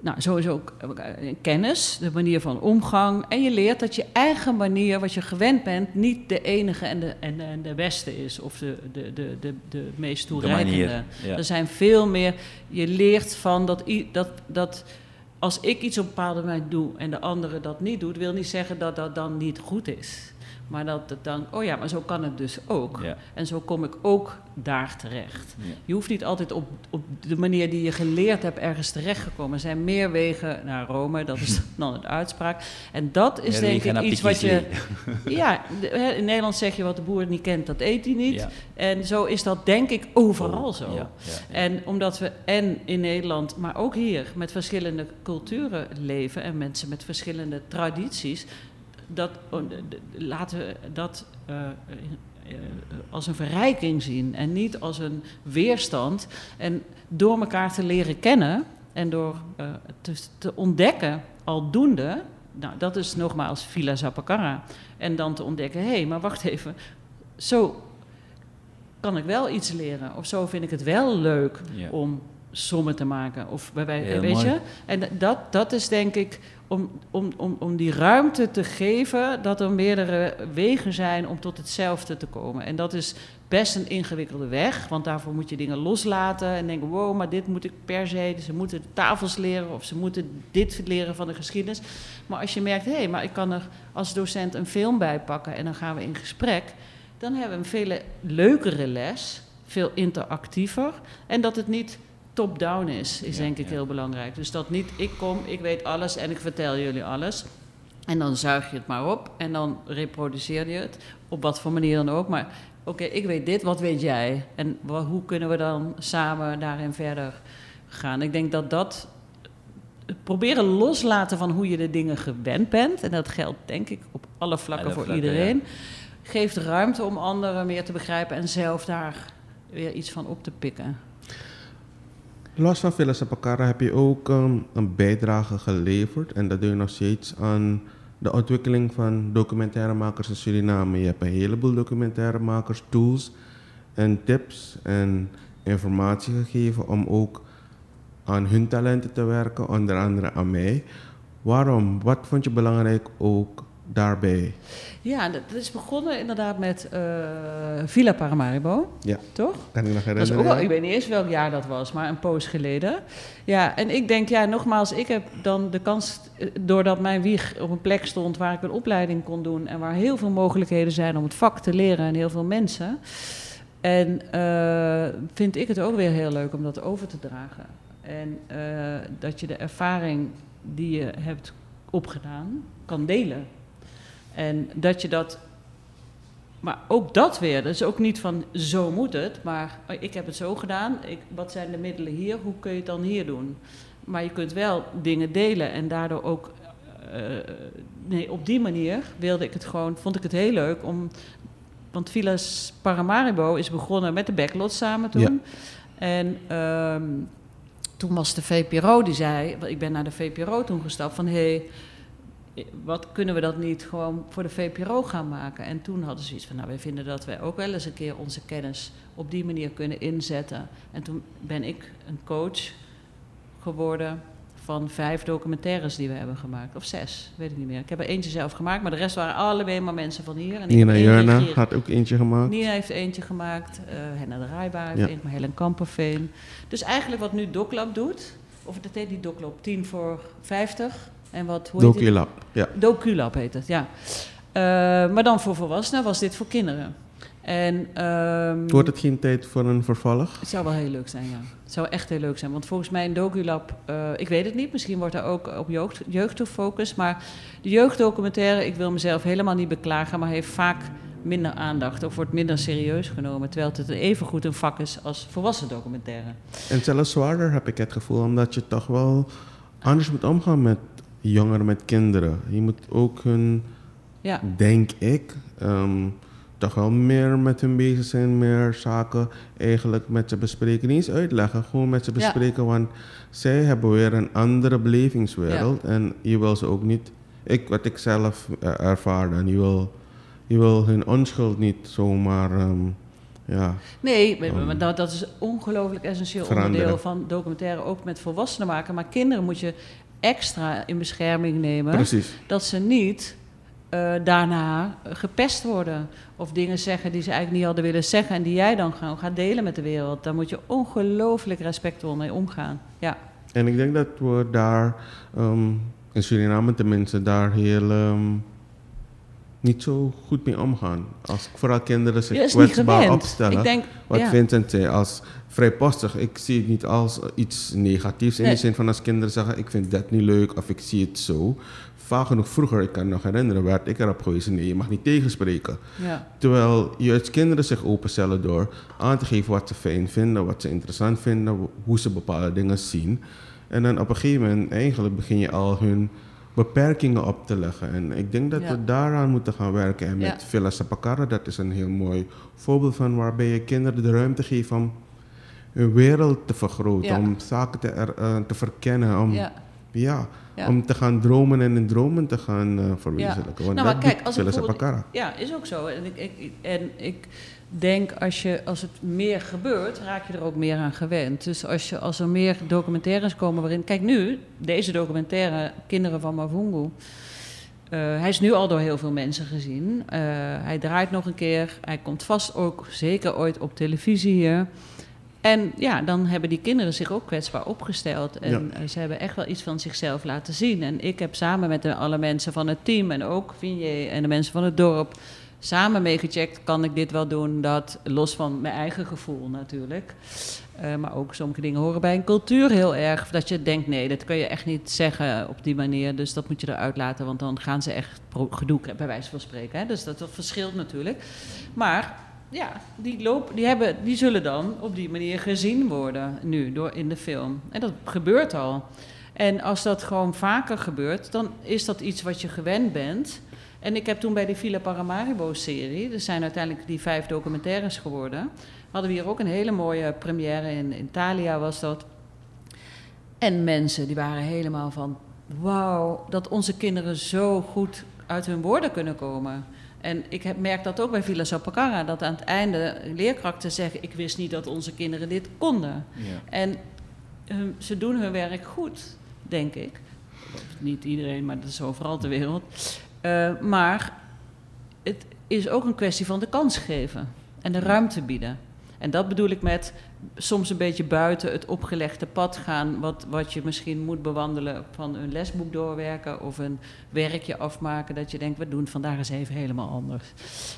nou, sowieso ook eh, kennis, de manier van omgang. En je leert dat je eigen manier, wat je gewend bent, niet de enige en de, en de, en de beste is. Of de, de, de, de, de meest De toereikende. Ja. Er zijn veel meer. Je leert van dat, dat, dat als ik iets op een bepaalde manier doe en de andere dat niet doet, wil niet zeggen dat dat dan niet goed is. Maar dat het dan, oh ja, maar zo kan het dus ook. Ja. En zo kom ik ook daar terecht. Ja. Je hoeft niet altijd op, op de manier die je geleerd hebt ergens terechtgekomen. Er zijn meer wegen naar Rome, dat is <laughs> dan het uitspraak. En dat is denk ik iets wat je... Ja, in Nederland zeg je wat de boer niet kent, dat eet hij niet. En zo is dat denk ik overal zo. Ja, ja. En omdat we en in Nederland, maar ook hier met verschillende culturen leven en mensen met verschillende tradities, dat, oh, laten we dat eh, eh, eh, als een verrijking zien en niet als een weerstand. En door elkaar te leren kennen en door te, te ontdekken aldoende, nou dat is nogmaals Villa Zappacara. En dan te ontdekken, hé, hey, maar wacht even, zo kan ik wel iets leren. Of zo vind ik het wel leuk Ja. om sommen te maken. Of bij wij, weet mooi. je? En dat, dat is denk ik om, om, om, om die ruimte te geven dat er meerdere wegen zijn om tot hetzelfde te komen. En dat is best een ingewikkelde weg, want daarvoor moet je dingen loslaten en denken, wow, maar dit moet ik per se, ze moeten tafels leren of ze moeten dit leren van de geschiedenis. Maar als je merkt, hé, hey, maar ik kan er als docent een film bij pakken en dan gaan we in gesprek, dan hebben we een veel leukere les, veel interactiever en dat het niet top-down is, is Ja, denk ik ja. heel belangrijk. Dus dat niet ik kom, ik weet alles en ik vertel jullie alles. En dan zuig je het maar op en dan reproduceer je het, op wat voor manier dan ook. Maar oké, ik weet dit, wat weet jij? En hoe kunnen we dan samen daarin verder gaan? Ik denk dat dat proberen loslaten van hoe je de dingen gewend bent, en dat geldt denk ik op alle vlakken Alle voor vlakken, iedereen, geeft ruimte om anderen meer te begrijpen en zelf daar weer iets van op te pikken. Los van Villa heb je ook ehm, een bijdrage geleverd. En dat doe je nog steeds aan de ontwikkeling van documentairemakers in Suriname. Je hebt een heleboel documentairemakers tools en tips en informatie gegeven om ook aan hun talenten te werken, onder andere aan mij. Waarom? Wat vond je belangrijk ook daarbij? Ja, dat is begonnen inderdaad met eh, Villa Paramaribo, Ja, toch? kan ik nog Dat is ook wel, ik weet niet eens welk jaar dat was, maar een poos geleden. Ja, en ik denk, ja, nogmaals, ik heb dan de kans, eh, doordat mijn wieg op een plek stond waar ik een opleiding kon doen en waar heel veel mogelijkheden zijn om het vak te leren en heel veel mensen. En eh, vind ik het ook weer heel leuk om dat over te dragen. En dat je de ervaring die je hebt opgedaan kan delen. En dat je dat maar ook dat weer, is ook niet van zo moet het, maar ik heb het zo gedaan. Ik, wat zijn de middelen hier? Hoe kun je het dan hier doen? Maar je kunt wel dingen delen en daardoor ook. eh, nee, op die manier wilde ik het gewoon, vond ik het heel leuk om. Want Villas Paramaribo is begonnen met de backlot samen toen. En ehm, toen was de VPRO die zei, ik ben naar de VPRO toen gestapt van hé, hey, wat kunnen we dat niet gewoon voor de VPRO gaan maken? En toen hadden ze iets van, nou, wij vinden dat wij ook wel eens een keer onze kennis op die manier kunnen inzetten. En toen ben ik een coach geworden van vijf documentaires die we hebben gemaakt. Of zes, weet ik niet meer. Ik heb er eentje zelf gemaakt, maar de rest waren alleen maar mensen van hier. En Nina Jurna had ook eentje gemaakt. Nina heeft eentje gemaakt, eh Henna de Rijbaar heeft Ja. eentje, maar Helen Kamperveen. Dus eigenlijk wat nu DocLab doet, of dat heet die DocLab 10 voor 50. En wat, hoe heet die? Doculab. Ja. DocuLab heet het, ja. Eh, maar dan voor volwassenen was dit voor kinderen. En ehm, Wordt het geen tijd voor een vervolg? het zou wel heel leuk zijn, ja. Het zou echt heel leuk zijn. Want volgens mij in DocuLab, eh ik weet het niet, misschien wordt er ook op jeugd, jeugd gefocust. Maar de jeugddocumentaire, ik wil mezelf helemaal niet beklagen, maar heeft vaak minder aandacht of wordt minder serieus genomen. Terwijl het even goed een vak is als volwassen documentaire. En zelfs zwaarder heb ik het gevoel, omdat je toch wel anders moet omgaan met jongeren, met kinderen. Je moet ook hun, Ja, denk ik, ehm, toch wel meer met hun bezig zijn, meer zaken eigenlijk met ze bespreken. Niet eens uitleggen, gewoon met ze Ja. bespreken, want zij hebben weer een andere belevingswereld en je wil ze ook niet, ik, wat ik zelf eh, ervaar, dan je wil, je wil hun onschuld niet zomaar, ehm, ja, nee, maar- Um, maar dat, dat is een ongelooflijk essentieel veranderen. onderdeel van documentaire, ook met volwassenen maken. Maar kinderen moet je extra in bescherming nemen. precies. dat ze niet eh, daarna gepest worden. Of dingen zeggen die ze eigenlijk niet hadden willen zeggen. En die jij dan gaan, gaat delen met de wereld. Daar moet je ongelooflijk respectvol mee omgaan. Ja, En ik denk dat we daar, ehm, in Suriname tenminste, daar heel ehm, niet zo goed mee omgaan. Als vooral kinderen zich kwetsbaar opstellen. Ik denk, wat ja. Vincent zei, als vrijpostig. Ik zie het niet als iets negatiefs. In Nee. de zin van als kinderen zeggen, ik vind dat niet leuk of ik zie het zo. Vaak genoeg vroeger, ik kan me nog herinneren, werd ik erop gewezen, nee, je mag niet tegenspreken. ja. Terwijl juist kinderen zich openstellen door aan te geven wat ze fijn vinden, wat ze interessant vinden, hoe ze bepaalde dingen zien. En dan op een gegeven moment eigenlijk begin je al hun beperkingen op te leggen. En ik denk dat Ja. we daaraan moeten gaan werken. En met Ja. Villa Sapakara, dat is een heel mooi voorbeeld van waarbij je kinderen de ruimte geeft om hun wereld te vergroten, Ja. om zaken te, er- eh, te verkennen, om, ja. om te gaan dromen en in dromen te gaan eh, verwezenlijken. Want Nou, maar kijk, als ik. Ja, is ook zo. En ik, ik, en ik denk als, je, als het meer gebeurt, raak je er ook meer aan gewend. Dus als, je, als er meer documentaires komen waarin... Kijk nu, deze documentaire, Kinderen van Mavungu... eh, hij is nu al door heel veel mensen gezien. Eh, hij draait nog een keer. Hij komt vast ook zeker ooit op televisie hier. En ja, dan hebben die kinderen zich ook kwetsbaar opgesteld. En eh, ze hebben echt wel iets van zichzelf laten zien. En ik heb samen met de, alle mensen van het team en ook Vigné en de mensen van het dorp... samen meegecheckt, kan ik dit wel doen, dat, los van mijn eigen gevoel natuurlijk. Eh, maar ook sommige dingen horen bij een cultuur heel erg. Dat je denkt, nee, dat kun je echt niet zeggen op die manier. Dus dat moet je eruit laten, want dan gaan ze echt gedoe krijgen, bij wijze van spreken. Hè? Dus dat, dat verschilt natuurlijk. Maar ja, die, loop, die, hebben, die zullen dan op die manier gezien worden nu door, in de film. En dat gebeurt al. En als dat gewoon vaker gebeurt, dan is dat iets wat je gewend bent. En ik heb toen bij die Villa Paramaribo-serie, er zijn uiteindelijk die vijf documentaires geworden, hadden we hier ook een hele mooie première in, in Italia was dat. En mensen die waren helemaal van, wauw, dat onze kinderen zo goed uit hun woorden kunnen komen. En ik heb, merk dat ook bij Villa Sapakara, dat aan het einde leerkrachten zeggen, ik wist niet dat onze kinderen dit konden. Ja. En hun- ze doen hun werk goed, denk ik. Niet iedereen, maar dat is overal ter wereld. Eh, maar het is ook een kwestie van de kans geven en de ruimte bieden. En dat bedoel ik met soms een beetje buiten het opgelegde pad gaan, wat, wat je misschien moet bewandelen van een lesboek doorwerken of een werkje afmaken, dat je denkt, we doen vandaag eens even helemaal anders.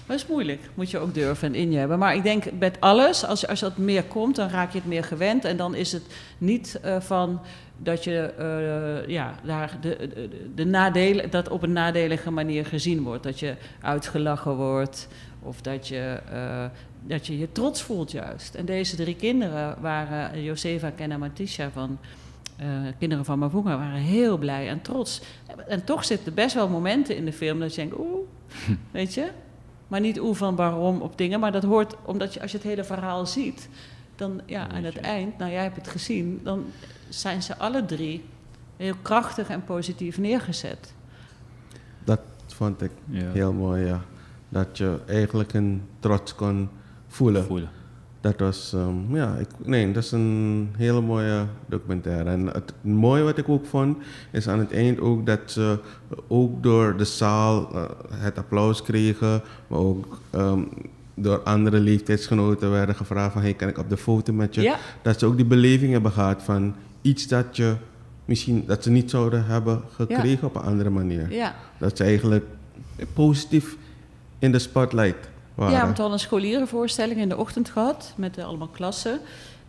Maar dat is moeilijk, moet je ook durven en in je hebben. Maar ik denk met alles, als, als dat meer komt, dan raak je het meer gewend en dan is het niet eh, van dat je eh, ja, daar de, de, de nadelen, dat op een nadelige manier gezien wordt. Dat je uitgelachen wordt of dat je, eh, dat je je trots voelt juist. En deze drie kinderen waren, Josefa, Ken en Matisha van eh, Kinderen van Mavunga, waren heel blij en trots. En toch zitten best wel momenten in de film dat je denkt, oeh, <laughs> weet je? Maar niet oeh van waarom op dingen, maar dat hoort omdat je, als je het hele verhaal ziet, dan ja, aan het eind, nou jij hebt het gezien, dan zijn ze alle drie heel krachtig en positief neergezet. Dat vond ik Ja. heel mooi, ja. Dat je eigenlijk een trots kon voelen. voelen. dat was, ehm, ja, ik, nee, dat is een hele mooie documentaire. En het mooie wat ik ook vond, is aan het eind ook dat ze ook door de zaal eh, het applaus kregen, maar ook ehm, door andere leeftijdsgenoten werden gevraagd van, hey, kan ik op de foto met je? Ja. Dat ze ook die beleving hebben gehad van iets dat je misschien, dat ze niet zouden hebben gekregen op een andere manier. Ja. Dat ze eigenlijk positief in de spotlight waren. Ja, want we hadden een scholierenvoorstelling in de ochtend gehad met allemaal klassen.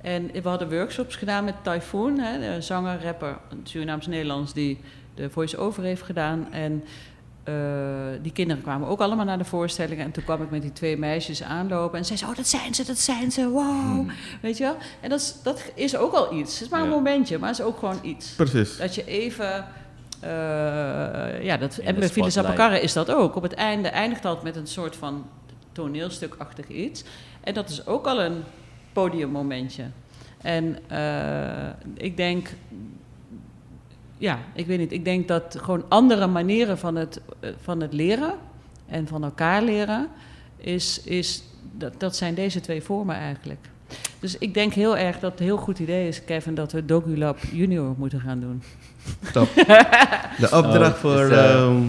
En we hadden workshops gedaan met Typhoon, hè, de zanger, rapper, Surinaams-Nederlands, die de voice-over heeft gedaan. En eh, die kinderen kwamen ook allemaal naar de voorstelling. En toen kwam ik met die twee meisjes aanlopen. En zei ze, oh, dat zijn ze, dat zijn ze, wow. Weet je wel? En dat is, dat is ook al iets. Het is maar een Ja. momentje, maar het is ook gewoon iets. Precies. Dat je even. eh, ja, dat, In en bij is dat ook. Op het einde eindigt dat met een soort van toneelstukachtig iets. En dat is ook al een podiummomentje. En eh, ik denk. Ja, ik weet niet. Ik denk dat gewoon andere manieren van het, eh, van het leren en van elkaar leren, is, is, dat, dat zijn deze twee vormen eigenlijk. Dus ik denk heel erg dat het een heel goed idee is, Kevin, dat we DocuLab Junior moeten gaan doen. Top. <laughs> De opdracht Oh, voor... dus, eh, ehm,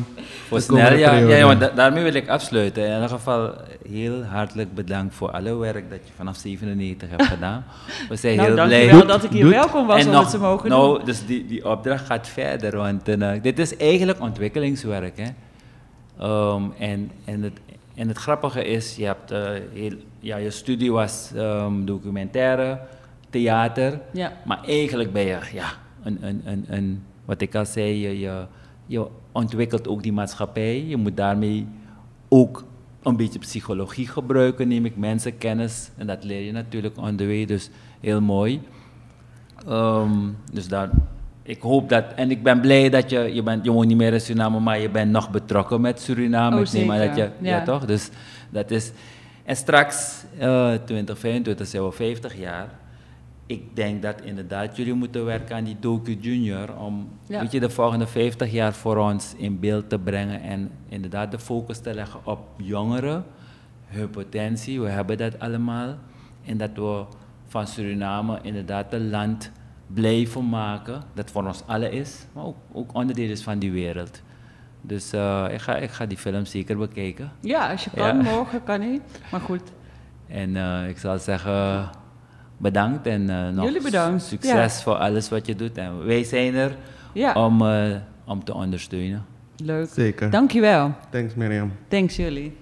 Voor de komende snel, ja, ja, ja, want da- daarmee wil ik afsluiten. In ieder geval heel hartelijk bedankt voor alle werk dat je vanaf 97 hebt <laughs> gedaan. We zijn nou, heel blij. dankjewel dat ik hier Doet. welkom was En om nog- het te mogen nou, doen. dus die, die opdracht gaat verder, want eh, dit is eigenlijk ontwikkelingswerk. Hè? Ehm, en, en, het, en het grappige is, je, hebt, eh, heel, ja, je studie was ehm, documentaire, theater, Ja. maar eigenlijk ben je, ja, een, een, een, een, wat ik al zei, je, je, je ontwikkelt ook die maatschappij. Je moet daarmee ook een beetje psychologie gebruiken, neem ik mensenkennis. En dat leer je natuurlijk on the way, dus heel mooi. Ehm, dus daar, ik hoop dat, en ik ben blij dat je, je, bent, je woont niet meer in Suriname, maar je bent nog betrokken met Suriname. Oh, ik neem aan dat je, ja. Ja. toch? Dus dat is, en straks, eh 2025, zijn we 50 jaar. Ik denk dat inderdaad jullie moeten werken aan die Doku Junior om Ja. weet je, de volgende 50 jaar voor ons in beeld te brengen en inderdaad de focus te leggen op jongeren, hun potentie, we hebben dat allemaal. En dat we van Suriname inderdaad een land blijven maken, dat voor ons allen is, maar ook, ook onderdeel is van die wereld. Dus eh, ik, ga, ik ga die film zeker bekijken. ja, als je kan, Ja. morgen kan niet. Maar goed, En eh, ik zal zeggen bedankt en eh, nog Jullie bedankt. succes voor alles wat je doet. En wij zijn er ja, om, eh, om te ondersteunen. leuk. Zeker. Dankjewel. Thanks Mirjam. Thanks jullie.